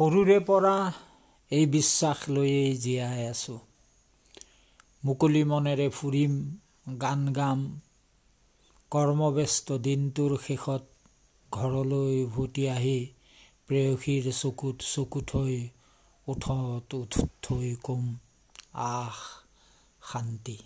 সৰুৰে পৰা এই বিশ্বাস লৈয়েই জীয়াই আছোঁ। মুকলি মনেৰে ফুৰিম গান গাম কৰ্মব্যস্ত দিনটোৰ শেষত ঘৰলৈ উভতি আহি প্ৰেয়সীৰ চকুত চকু থৈ ওঠত উঠ থৈ কম আহ শান্তি।